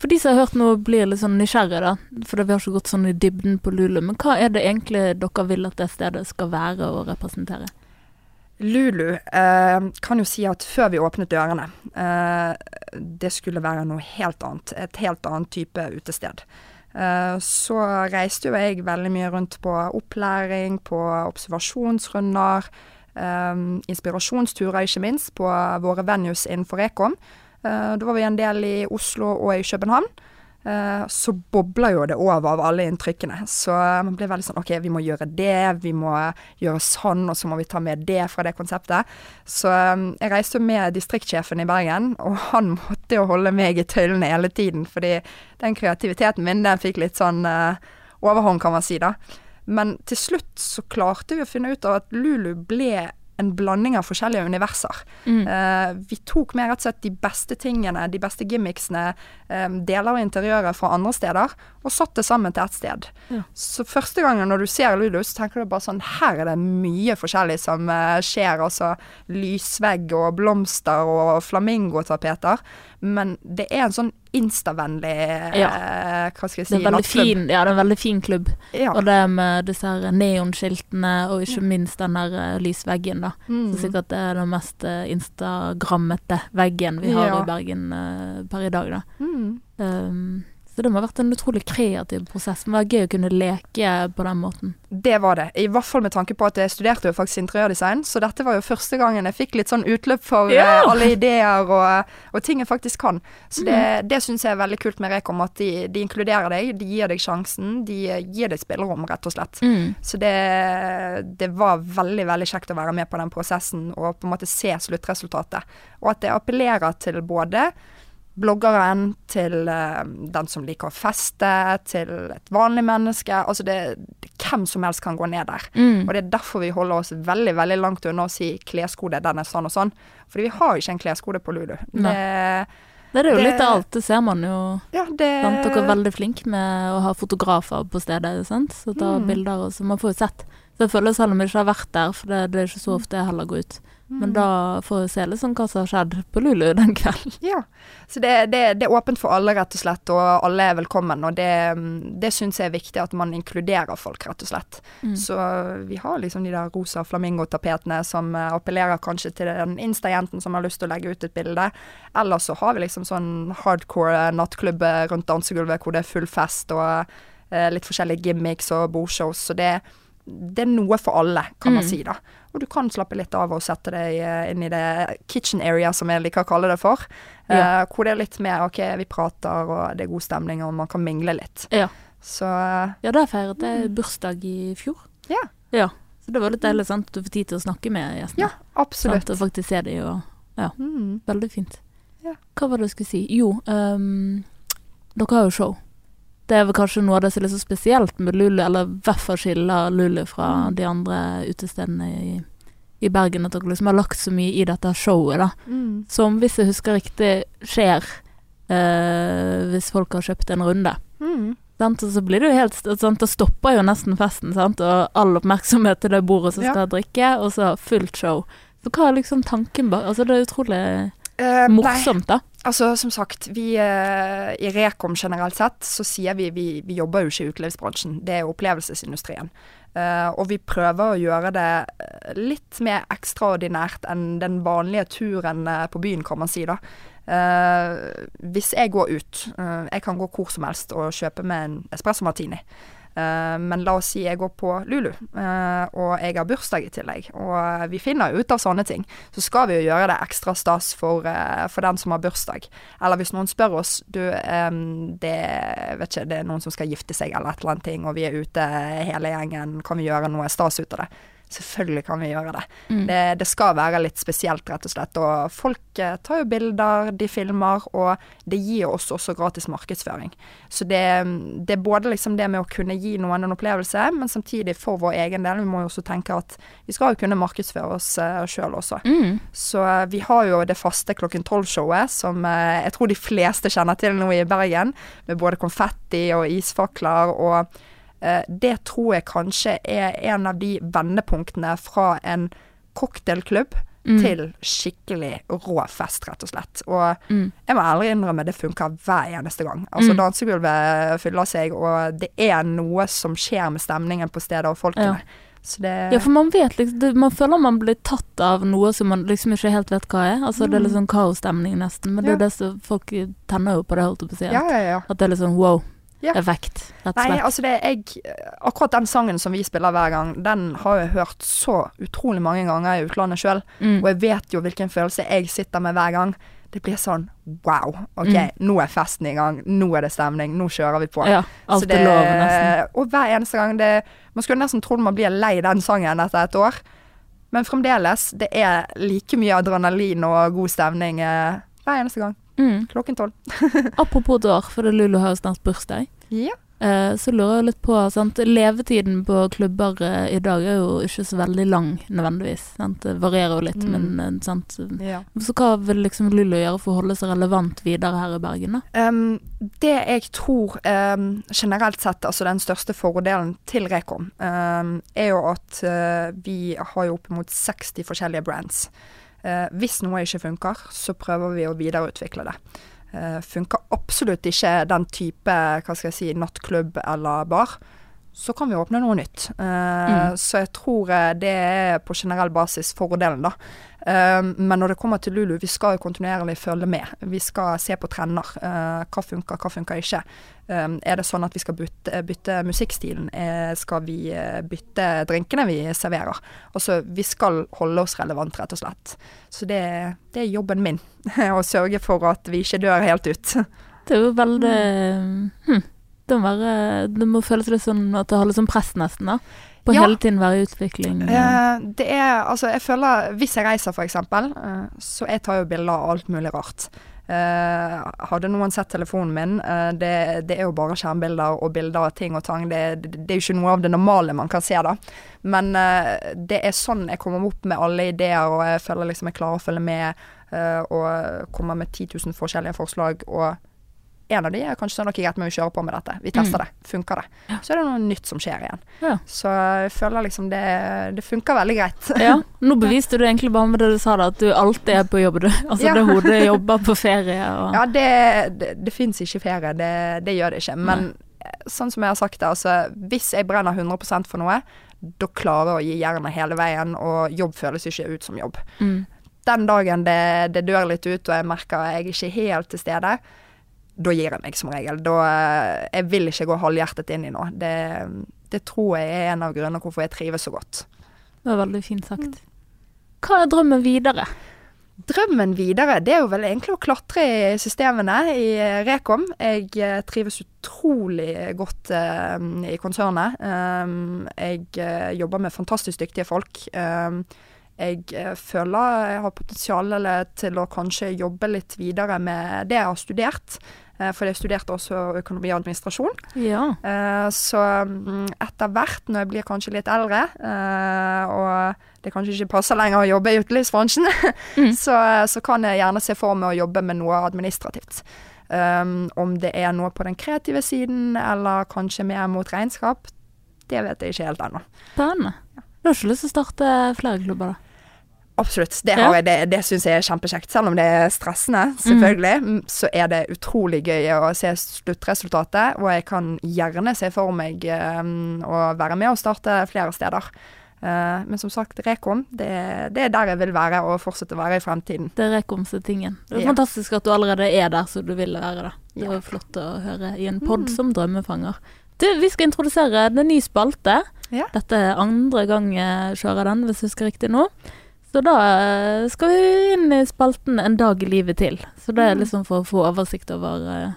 A: For de som har hørt nå, blir litt sånn nysgjerrige, da. For vi har ikke gått sånn i dybden på Lulu. Men hva er det egentlig dere vil at det stedet skal være og representere?
B: Lulu eh, kan jo si at før vi åpnet dørene, eh, det skulle være noe helt annet. Et helt annet type utested. Eh, så reiste jo jeg veldig mye rundt på opplæring, på observasjonsrunder, eh, inspirasjonsturer ikke minst, på våre venues innenfor Ekom. Uh, da var vi en del i Oslo og i København. Uh, så bobler jo det over av alle inntrykkene. Så man blir veldig sånn OK, vi må gjøre det, vi må gjøre sånn, og så må vi ta med det fra det konseptet. Så um, jeg reiste med distriktssjefen i Bergen, og han måtte jo holde meg i tøylene hele tiden, fordi den kreativiteten min, den fikk litt sånn uh, overhånd, kan man si, da. Men til slutt så klarte vi å finne ut av at Lulu ble en blanding av forskjellige universer.
A: Mm.
B: Eh, vi tok med rett og slett de beste tingene, de beste gimmicksene, eh, deler av interiøret fra andre steder, og satt det sammen til ett sted.
A: Ja.
B: Så første gangen når du ser Lulu, så tenker du bare sånn Her er det mye forskjellig som eh, skjer. Altså lysvegg og blomster og flamingotapeter. Men det er en sånn instavennlig eh, Hva skal jeg si
A: Det er veldig fin, ja, det er en veldig fin klubb.
B: Ja.
A: Og det med disse her neonskiltene, og ikke minst den der eh, lysveggen, da.
B: Mm.
A: Så sikkert det er den mest eh, instagrammete veggen vi har
B: Ja.
A: i Bergen uh, per i dag, da.
B: Mm.
A: Um, så det må ha vært en utrolig kreativ prosess. Det var gøy å kunne leke på den måten.
B: Det var det. I hvert fall med tanke på at jeg studerte jo faktisk interiørdesign, så dette var jo første gangen jeg fikk litt sånn utløp for
A: Ja!
B: eh, alle ideer og, og ting jeg faktisk kan. Så det, det syns jeg er veldig kult med Rekom, at de, de inkluderer deg, de gir deg sjansen, de gir deg spillerom, rett og slett.
A: Mm.
B: Så det, det var veldig, veldig kjekt å være med på den prosessen og på en måte se sluttresultatet. Og at det appellerer til både bloggeren, til uh, den som liker å feste, til et vanlig menneske. Altså det, det, hvem som helst kan gå ned der.
A: Mm.
B: Og det er derfor vi holder oss veldig veldig langt unna å si kleskode, den er sånn og sånn. Fordi vi har ikke en kleskode på
A: Ludo.
B: Det,
A: Det er jo
B: Det-
A: litt av alt, det ser man jo.
B: ja?
A: Dere er veldig flinke med å ha fotografer på stedet, sant? så ta
B: Mm.
A: bilder, og så man får jo sett. Så jeg føler selv om jeg ikke har vært der, for det, det er ikke så ofte jeg heller går ut. Men
B: Mm.
A: da får vi se litt sånn hva som har skjedd på Lulu den kvelden.
B: Ja. Så det, det, det er åpent for alle, rett og slett, og alle er velkommen. Og det, det syns jeg er viktig, at man inkluderer folk, rett og slett.
A: Mm.
B: Så vi har liksom de der rosa flamingotapetene som eh, appellerer kanskje til den Insta-jenten som har lyst til å legge ut et bilde. Eller så har vi liksom sånn hardcore nattklubb eh, rundt dansegulvet hvor det er full fest og eh, litt forskjellige gimmicks og bordshows. Så det, det er noe for alle, kan man
A: Mm.
B: si da. Og du kan slappe litt av og sette deg eh, inn i det kitchen area, som jeg liker å kalle det for. Eh,
A: Ja.
B: Hvor det er litt mer OK, vi prater, og det er god stemning, og man kan mingle litt.
A: Ja.
B: Så eh,
A: Ja, der feiret jeg bursdag i fjor.
B: Ja.
A: Ja. Så det var litt deilig, sant, du får tid til å snakke med gjestene.
B: ja, absolutt.
A: Sant, og faktisk se dem, og
B: Mm.
A: veldig fint.
B: Ja.
A: Hva var det jeg skulle si? Jo, um, dere har jo show. Det er vel kanskje noe av det som er så spesielt med Lulu, eller i hvert fall skiller Lulu fra
B: Mm.
A: de andre utestedene i, i Bergen, at dere liksom har lagt så mye i dette showet, da.
B: Mm.
A: Som, hvis jeg husker riktig, skjer eh, hvis folk har kjøpt en runde.
B: Mm.
A: Sant? Og så blir det jo helt sant? Da stopper jo nesten festen, sant? og all oppmerksomhet til det bordet som
B: Ja.
A: skal drikke, og så fullt show. Så hva er liksom tanken bak Altså, det er utrolig
B: Nei,
A: morsomt, da.
B: altså som sagt, vi uh, i Rekom generelt sett, så sier vi vi, vi jobber jo ikke i utelivsbransjen. Det er opplevelsesindustrien. Uh, og vi prøver å gjøre det litt mer ekstraordinært enn den vanlige turen på byen, kan man si da. Hvis jeg går ut, jeg kan gå hvor som helst og kjøpe meg en espresso martini. Eh, men la oss si jeg går på Lulu, eh, og jeg har bursdag i tillegg, og vi finner ut av sånne ting, så skal vi jo gjøre det ekstra stas for, eh, for den som har bursdag. Eller hvis noen spør oss du, det, ikke, det er noen som skal gifte seg eller et eller annet ting, og vi er ute hele gjengen, kan vi gjøre noe stas ut av det? Selvfølgelig kan vi gjøre det.
A: Mm.
B: Det, det skal være litt spesielt, rett og slett. Og folk eh, tar jo bilder, de filmer, og det gir oss også gratis markedsføring. Så det, det er både liksom det med å kunne gi noen en opplevelse, men samtidig for vår egen del. Vi må jo også tenke at vi skal jo kunne markedsføre oss uh, sjøl også.
A: Mm.
B: Så eh, vi har jo det faste klokken tolv-showet, som eh, jeg tror de fleste kjenner til nå i Bergen. Med både konfetti og isfakler. Og eh, det tror jeg kanskje er en av de vendepunktene fra en cocktailklubb
A: Mm.
B: til skikkelig rå fest, rett og slett. Og
A: Mm.
B: jeg må ærlig innrømme, det funker hver eneste gang. Altså
A: Mm.
B: Dansegulvet fyller seg, og det er noe som skjer med stemningen på stedet og folkene.
A: Ja.
B: Så det
A: Ja, for man vet liksom det, Man føler man blir tatt av noe som man liksom ikke helt vet hva er. Altså Det er litt sånn kaosstemning nesten, men det
B: Ja.
A: er det som folk tenner jo på det, holdt jeg på å si.
B: Ja.
A: At det er litt sånn
B: Ja.
A: rett og
B: Nei, altså det jeg Akkurat den sangen som vi spiller hver gang, den har jeg hørt så utrolig mange ganger i utlandet sjøl.
A: Mm.
B: Og jeg vet jo hvilken følelse jeg sitter med hver gang. Det blir sånn wow, OK,
A: Mm.
B: nå er festen i gang. Nå er det stemning. Nå kjører vi på.
A: Ja, alt
B: Så det-
A: er lov, nesten.
B: Og hver eneste gang det Man skulle nesten trodd man blir lei den sangen etter et år. Men fremdeles, det er like mye adrenalin og god stemning eh, hver eneste gang.
A: Mm.
B: Klokken tolv.
A: Apropos et år, for det Lulu har jo snart bursdag.
B: Ja.
A: Eh, så lurer jeg litt på sant? Levetiden på klubber eh, i dag er jo ikke så veldig lang, nødvendigvis. Sant? Det varierer jo litt,
B: Mm.
A: men eh, sant?
B: ja.
A: Så hva vil liksom Lulu gjøre for å holde seg relevant videre her i Bergen, da?
B: Um, det jeg tror um, generelt sett, altså den største fordelen til Rekom, um, er jo at uh, vi har jo oppimot 60 forskjellige brands. Uh, hvis noe ikke funker, så prøver vi å videreutvikle det. Uh, funker absolutt ikke den type hva skal jeg si, nattklubb eller bar, så kan vi åpne noe nytt. Uh,
A: Mm.
B: Så jeg tror uh, det er på generell basis fordelen, da. Uh, men når det kommer til Lulu, vi skal jo kontinuerlig følge med. Vi skal se på trender. Uh, hva funker, hva funker ikke. Er det sånn at vi skal bytte, bytte musikkstilen? Eh, skal vi eh, bytte drinkene vi serverer? Altså, vi skal holde oss relevant, rett og slett. Så det, det er jobben min. å sørge for at vi ikke dør helt ut.
A: Det er jo veldig hm. Det, må være, det må føles litt sånn at det litt sånn press, nesten, da. På
B: Ja.
A: hele tiden være i utvikling.
B: Eh, det er altså Jeg føler Hvis jeg reiser, eksempel, eh, så jeg tar jo bilder av alt mulig rart. Eh, hadde noen sett telefonen min, eh, det, det er jo bare skjermbilder og bilder av ting og tang. Det, det, det er jo ikke noe av det normale man kan se, da. Men eh, det er sånn jeg kommer opp med alle ideer, og jeg føler liksom jeg klarer å følge med. eh, og kommer med 10 000 forskjellige forslag. Og en av de er kanskje sånn ok, greit, men vi kjører på med dette. Vi tester
A: Mm.
B: det. Funker det? Så er det noe nytt som skjer igjen.
A: Ja.
B: Så jeg føler liksom det, det funker veldig greit.
A: Ja, nå beviste du egentlig bare med det du sa da, at du alltid er på jobb, du. Altså
B: Ja.
A: det hodet jobber på ferie og
B: Ja, det, det, det fins ikke ferie, det, det gjør det ikke. Men Nei. sånn som jeg har sagt det, altså hvis jeg brenner 100 for noe, da klarer jeg å gi jernet hele veien, og jobb føles ikke ut som jobb.
A: mm.
B: Den dagen det, det dør litt ut, og jeg merker jeg er ikke helt til stede, da gir jeg meg som regel. Da, eh, jeg vil ikke gå halvhjertet inn i noe. Det, det tror jeg er en av grunnene hvorfor jeg trives så godt.
A: Det var veldig fint sagt. Hva er drømmen videre?
B: Drømmen videre, det er jo vel egentlig å klatre i systemene i eh, Rekom. Jeg eh, trives utrolig godt i konsernet. Um, jeg jobber med fantastisk dyktige folk. Um, jeg føler jeg har potensial til å kanskje jobbe litt videre med det jeg har studert. Eh, for jeg studerte også økonomi og administrasjon.
A: Ja.
B: Eh, så mm, etter hvert, når jeg blir kanskje litt eldre, eh, og det kanskje ikke passer lenger å jobbe i utelivsbransjen,
A: Mm.
B: så, så kan jeg gjerne se for meg å jobbe med noe administrativt. Um, om det er noe på den kreative siden, eller kanskje mer mot regnskap, det vet jeg ikke helt ennå.
A: Spennende. Du har ikke lyst til å starte flere klubber, da?
B: Absolutt. Det,
A: Ja.
B: jeg, det, det syns jeg er kjempekjekt. Selv om det er stressende, selvfølgelig, mm, så er det utrolig gøy å se sluttresultatet. Og jeg kan gjerne se for meg um, å være med og starte flere steder. Uh, men som sagt, Rekom, det, det er der jeg vil være og fortsette å være i fremtiden.
A: Det er rekomse-tingen. Det er
B: Ja.
A: fantastisk at du allerede er der så du vil være, da. Det
B: Ja.
A: var jo flott å høre i en pod
B: Mm.
A: som drømmefanger. Du, vi skal introdusere en ny spalte.
B: Ja.
A: Dette er andre gang jeg kjører den, hvis jeg husker riktig nå. Så da eh, skal vi inn i spalten En dag i livet til. Så det er
B: Mm.
A: liksom for å få oversikt over uh,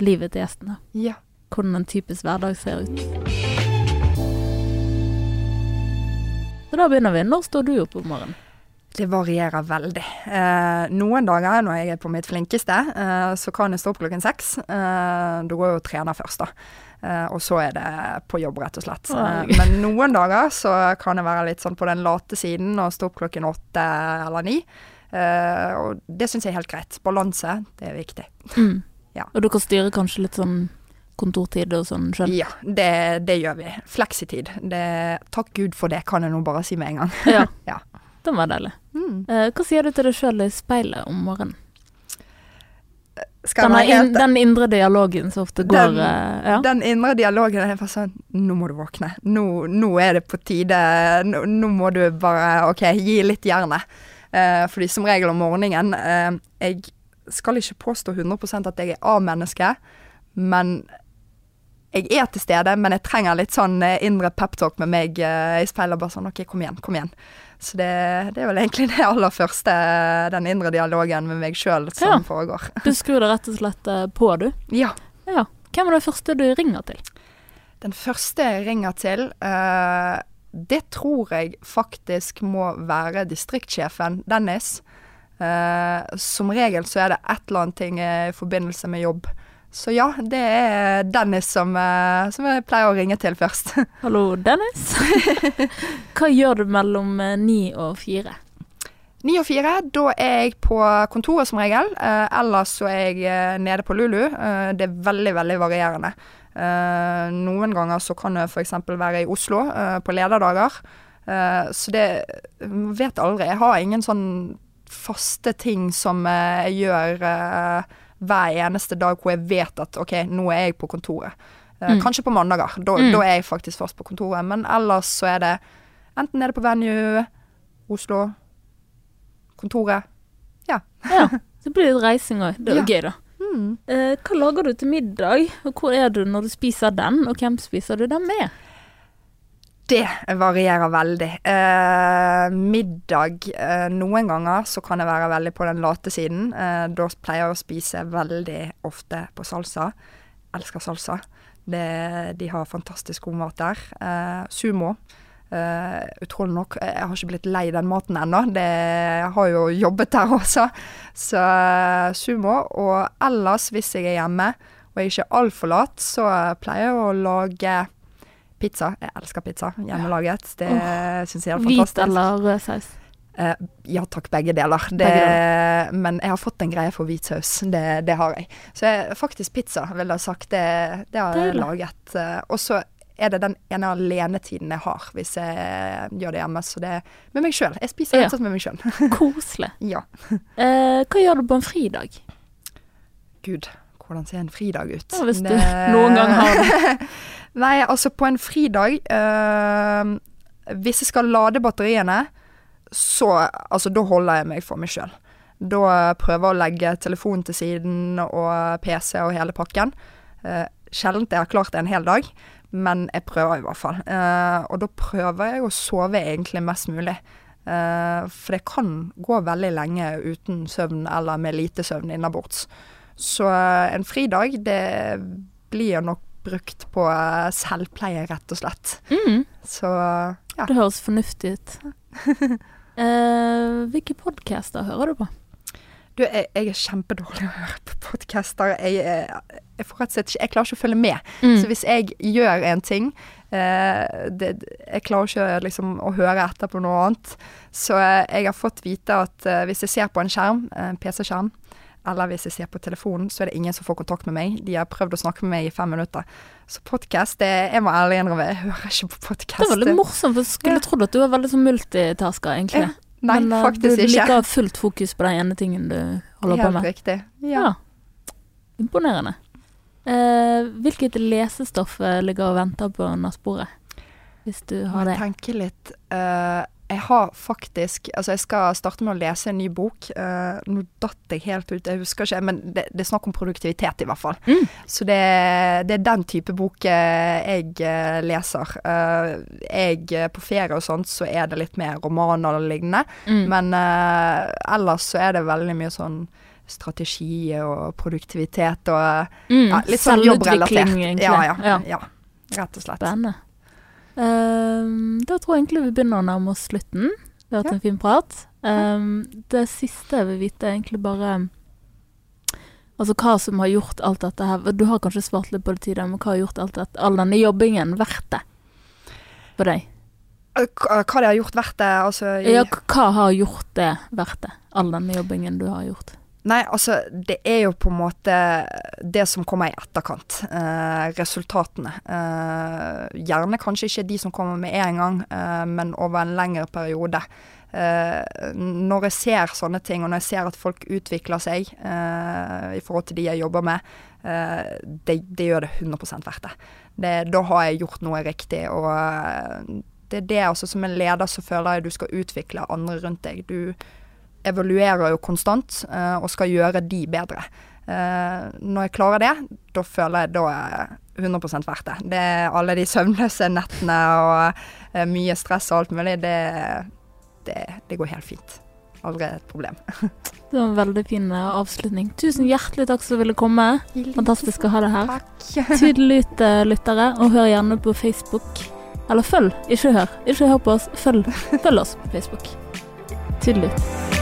A: livet til gjestene.
B: Ja.
A: Hvordan en typisk hverdag ser ut. Så da begynner vi. Når står du opp om morgenen?
B: Det varierer veldig. Eh, noen dager når jeg er på mitt flinkeste, eh, så kan jeg stå opp klokken seks. Eh, da går jeg og trener først, da. Eh, og så er det på jobb, rett og slett. Eh, men noen dager så kan jeg være litt sånn på den late siden og stå opp klokken åtte eller ni. Eh, og det syns jeg er helt greit. Balanse, det er viktig.
A: Mm.
B: Ja.
A: Og dere styrer kanskje litt sånn kontortid og sånn sjøl?
B: Ja, det, det gjør vi. Fleksitid. Det, takk Gud for det, kan jeg nå bare si med en gang.
A: Ja.
B: Ja.
A: Det var deilig.
B: Mm.
A: Hva sier du til deg sjøl i speilet om morgenen?
B: Skal
A: Den,
B: helt
A: den indre dialogen som ofte går
B: Den-
A: eh, ja.
B: Den indre dialogen er bare sånn Nå må du våkne. Nå, nå er det på tide. Nå, nå må du bare OK, gi litt jernet. Uh, fordi som regel om morgenen uh, Jeg skal ikke påstå 100 at jeg er A-menneske, men jeg er til stede, men jeg trenger litt sånn eh, indre peptalk med meg eh, i speilet. Bare sånn OK, kom igjen, kom igjen. Så det, det er vel egentlig det aller første, den indre dialogen med meg sjøl som
A: Ja.
B: foregår.
A: Du skrur det rett og slett eh, på, du.
B: Ja.
A: Ja. Hvem er det første du ringer til?
B: Den første jeg ringer til, uh, det tror jeg faktisk må være distriktssjefen, Dennis. Uh, som regel så er det et eller annet ting eh, i forbindelse med jobb. Så ja, det er Dennis som, eh, som jeg pleier å ringe til først.
A: Hallo, Dennis. Hva gjør du mellom eh, ni og fire?
B: Ni og fire, da er jeg på kontoret som regel. Eh, ellers så er jeg nede på Lulu. Det er veldig, veldig varierende. Noen ganger så kan jeg f.eks. være i Oslo på lederdager. Så det vet aldri. Jeg har ingen sånn faste ting som jeg gjør hver eneste dag hvor jeg vet at OK, nå er jeg på kontoret. Eh,
A: Mm.
B: Kanskje på mandager. Da,
A: Mm.
B: da er jeg faktisk fast på kontoret. Men ellers så er det enten er det på venue, Oslo, kontoret.
A: Ja, så blir det litt reising òg. Det er jo
B: Ja.
A: gøy, da.
B: Mm.
A: Eh, hva lager du til middag, og hvor er du når du spiser den, og hvem spiser du den med?
B: Det varierer veldig. Eh, middag eh, Noen ganger så kan jeg være veldig på den late siden. Eh, da pleier jeg å spise veldig ofte på salsa. Elsker salsa. Det, de har fantastisk god mat der. Eh, sumo. Eh, utrolig nok, jeg har ikke blitt lei den maten ennå. Jeg har jo jobbet der også. Så eh, sumo. Og ellers, hvis jeg er hjemme og jeg ikke er altfor lat, så pleier jeg å lage pizza. Jeg elsker pizza. Hjemmelaget. Det
A: oh,
B: syns jeg er fantastisk.
A: Hvit eller rød saus?
B: Uh, ja takk, begge deler. Det,
A: Begge
B: Men jeg har fått en greie for hvit saus. Det, det har jeg. Så jeg, faktisk pizza, vil jeg ha sagt. Det, det har jeg laget. Uh, og så er det den ene alenetiden jeg har hvis jeg gjør det hjemme. Så det er med meg sjøl. Jeg spiser rett og slett med meg sjøl.
A: Koselig.
B: ja.
A: uh, hva gjør du på en fridag?
B: Gud, hvordan ser en fridag ut?
A: Ja, hvis du noen gang har det.
B: Nei, altså på en fridag øh, Hvis jeg skal lade batteriene, så Altså, da holder jeg meg for meg sjøl. Da prøver jeg å legge telefonen til siden og PC og hele pakken. Uh, Sjelden jeg har klart det en hel dag, men jeg prøver i hvert fall. Eh, og da prøver jeg å sove egentlig mest mulig. Eh, for det kan gå veldig lenge uten søvn eller med lite søvn innabords. Så eh, en fridag, det blir nok brukt på eh, selvpleie, rett og slett.
A: Mm,
B: Så ja.
A: det høres fornuftig ut. uh, hvilke podcaster hører du på?
B: Du, jeg, jeg er kjempedårlig å høre på podcaster. Jeg, jeg, jeg, ikke Jeg klarer ikke å følge med.
A: Mm.
B: Så hvis jeg gjør en ting eh, det, Jeg klarer ikke liksom, å høre etter på noe annet. Så eh, jeg har fått vite at eh, hvis jeg ser på en skjerm, en PC-skjerm, eller hvis jeg ser på telefonen, så er det ingen som får kontakt med meg. De har prøvd å snakke med meg i fem minutter. Så podkast, jeg må ærlig innrømme, jeg hører ikke på podkast.
A: Det var veldig morsomt, for jeg skulle
B: Ja.
A: trodd at du var veldig sånn multitasker, egentlig.
B: Nei,
A: Men ikke.
B: Men
A: du liker å ha fullt fokus på den ene tingen du holder på med.
B: Helt riktig. Ja.
A: Ja. Imponerende. Eh, hvilket lesestoff eh, ligger og venter på nattbordet? Hvis du har det.
B: jeg tenker litt eh, Jeg har faktisk Altså, jeg skal starte med å lese en ny bok. Uh, nå datt jeg helt ut, jeg husker ikke, men det, det er snakk om produktivitet, i hvert fall.
A: Mm.
B: Så det, det er den type bok eh, jeg eh, leser. Uh, jeg På ferie og sånt så er det litt mer romaner og lignende,
A: Mm.
B: men uh, ellers så er det veldig mye sånn strategi og produktivitet og
A: Mm.
B: ja, litt sånn jobbrelatert. Ja, ja,
A: Ja.
B: ja. Rett og slett.
A: Spennende. Ehm, da tror jeg egentlig vi begynner å nærme oss slutten. Det har vært
B: Ja.
A: en fin prat. Um, det siste jeg vil vite, er egentlig bare Altså hva som har gjort alt dette her Du har kanskje svart litt på det tidligere, men hva har gjort alt dette, all denne jobbingen verdt det for deg?
B: Hva det har gjort verdt det, altså i,
A: Ja, hva har gjort det verdt det? All denne jobbingen du har gjort?
B: Nei, altså, det er jo på en måte det som kommer i etterkant. Eh, resultatene. Eh, gjerne kanskje ikke de som kommer med en gang, eh, men over en lengre periode. Eh, når jeg ser sånne ting, og når jeg ser at folk utvikler seg eh, i forhold til de jeg jobber med, eh, det, det gjør det 100 verdt det. det. Da har jeg gjort noe riktig. og det er det altså Som en leder så føler jeg du skal utvikle andre rundt deg. Du evaluerer jo konstant eh, og skal gjøre de bedre. Eh, når jeg klarer det, da føler jeg da er 100 verdt det. Det er alle de søvnløse nettene og eh, mye stress og alt mulig. Det, det, det går helt fint. Aldri et problem.
A: Det var en veldig fin avslutning. Tusen hjertelig takk som ville komme. Fantastisk å ha deg her.
B: Takk.
A: Tydelig ut, lyttere, og hør gjerne på Facebook. Eller følg, ikke hør. Ikke hør på oss, følg, følg oss på Facebook. Tydelig ut.